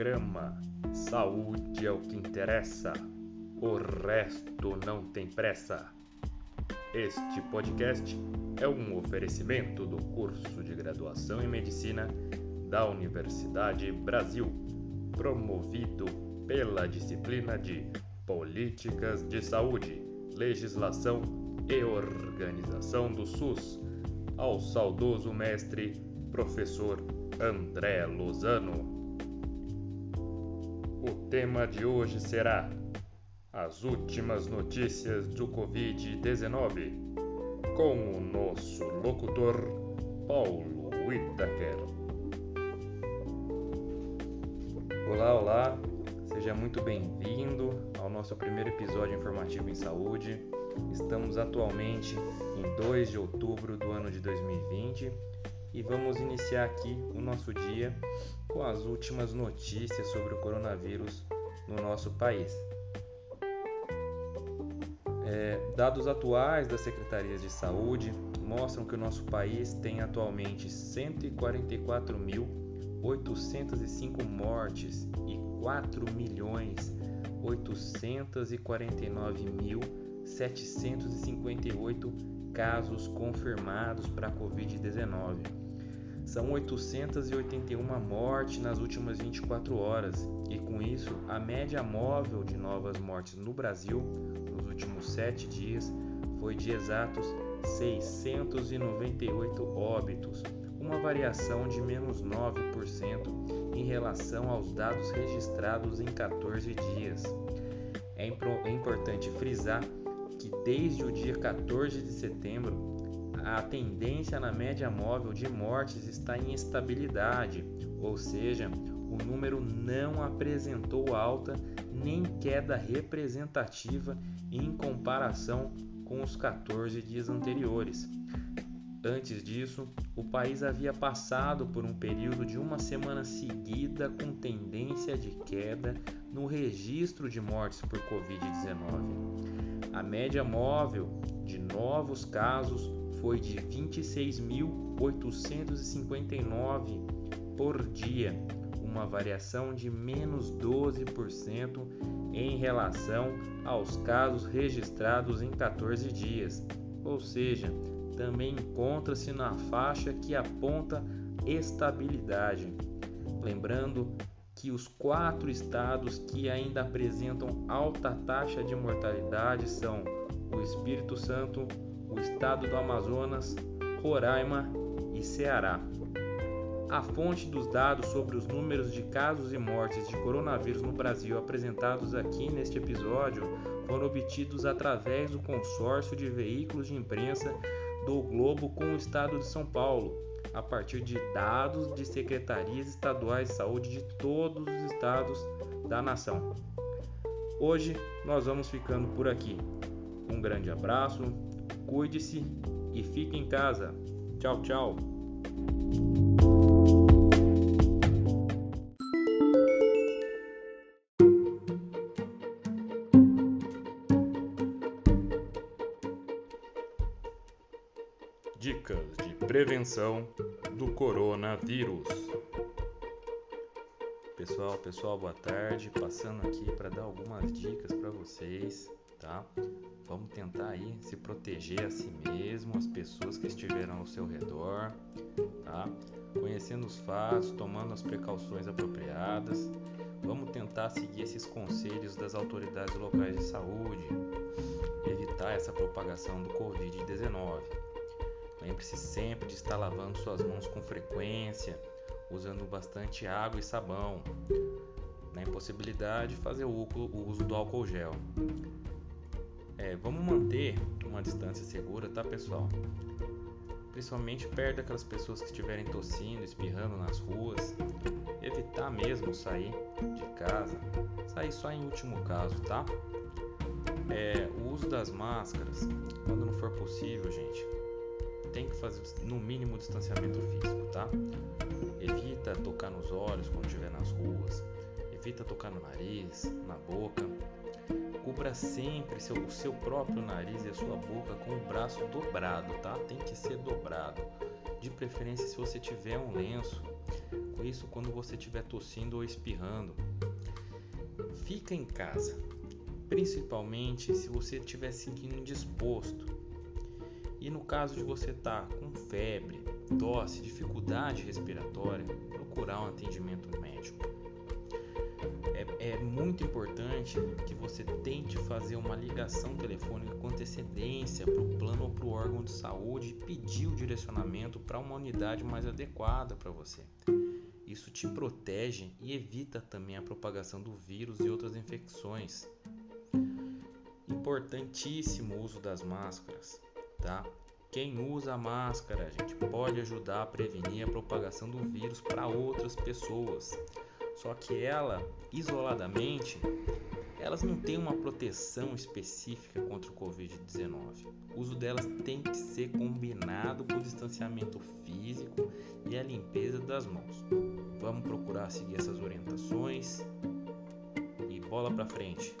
programa Saúde é o que interessa, o resto não tem pressa. Este podcast é um oferecimento do curso de graduação em medicina da Universidade Brasil, promovido pela disciplina de Políticas de Saúde, Legislação e Organização do SUS, ao saudoso mestre professor André Lozano. O tema de hoje será as últimas notícias do Covid-19 com o nosso locutor Paulo Whittaker. Olá, olá, seja muito bem-vindo ao nosso primeiro episódio informativo em saúde. Estamos atualmente em 2 de outubro do ano de 2020 e vamos iniciar aqui o nosso dia com as últimas notícias sobre o coronavírus no nosso país. É, dados atuais das secretarias de saúde mostram que o nosso país tem atualmente 144.805 mortes e 4.849.758 casos confirmados para a Covid-19 são 881 mortes nas últimas 24 horas, e com isso, a média móvel de novas mortes no Brasil nos últimos 7 dias foi de exatos 698 óbitos, uma variação de menos 9% em relação aos dados registrados em 14 dias. É, é importante frisar que desde o dia 14 de setembro a tendência na média móvel de mortes está em estabilidade, ou seja, o número não apresentou alta nem queda representativa em comparação com os 14 dias anteriores. Antes disso, o país havia passado por um período de uma semana seguida com tendência de queda no registro de mortes por Covid-19. A média móvel de novos casos foi de 26.859 por dia, uma variação de menos 12% em relação aos casos registrados em 14 dias, ou seja, também encontra-se na faixa que aponta estabilidade. Lembrando que os quatro estados que ainda apresentam alta taxa de mortalidade são o Espírito Santo, o estado do Amazonas, Roraima e Ceará. A fonte dos dados sobre os números de casos e mortes de coronavírus no Brasil apresentados aqui neste episódio foram obtidos através do consórcio de veículos de imprensa do Globo com o estado de São Paulo, a partir de dados de secretarias estaduais de saúde de todos os estados da nação. Hoje nós vamos ficando por aqui. Um grande abraço, cuide-se e fique em casa. Tchau, tchau. Dicas de prevenção do coronavírus. Pessoal, pessoal, boa tarde. Passando aqui para dar algumas dicas para vocês, tá? Vamos tentar aí se proteger a si mesmo, as pessoas que estiveram ao seu redor, tá? Conhecendo os fatos, tomando as precauções apropriadas. Vamos tentar seguir esses conselhos das autoridades locais de saúde, evitar essa propagação do Covid-19. Lembre-se sempre de estar lavando suas mãos com frequência, usando bastante água e sabão. Na impossibilidade, fazer o uso do álcool gel. É, vamos manter uma distância segura, tá pessoal? Principalmente perto daquelas pessoas que estiverem tossindo, espirrando nas ruas. Evitar mesmo sair de casa. Sair só em último caso, tá? É, o uso das máscaras, quando não for possível, gente, tem que fazer no mínimo distanciamento físico, tá? Evita tocar nos olhos quando estiver nas ruas. Evita tocar no nariz, na boca Cubra sempre seu, o seu próprio nariz e a sua boca com o braço dobrado, tá? Tem que ser dobrado. De preferência, se você tiver um lenço, isso quando você estiver tossindo ou espirrando. Fica em casa, principalmente se você estiver sentindo indisposto. E no caso de você estar tá com febre, tosse, dificuldade respiratória, procurar um atendimento médico. É, é muito importante que você tente fazer uma ligação telefônica com antecedência para o plano ou para o órgão de saúde e pedir o direcionamento para uma unidade mais adequada para você. Isso te protege e evita também a propagação do vírus e outras infecções. Importantíssimo o uso das máscaras, tá? Quem usa máscara, gente, pode ajudar a prevenir a propagação do vírus para outras pessoas. Só que ela, isoladamente, elas não têm uma proteção específica contra o Covid-19. O uso delas tem que ser combinado com o distanciamento físico e a limpeza das mãos. Vamos procurar seguir essas orientações e bola para frente.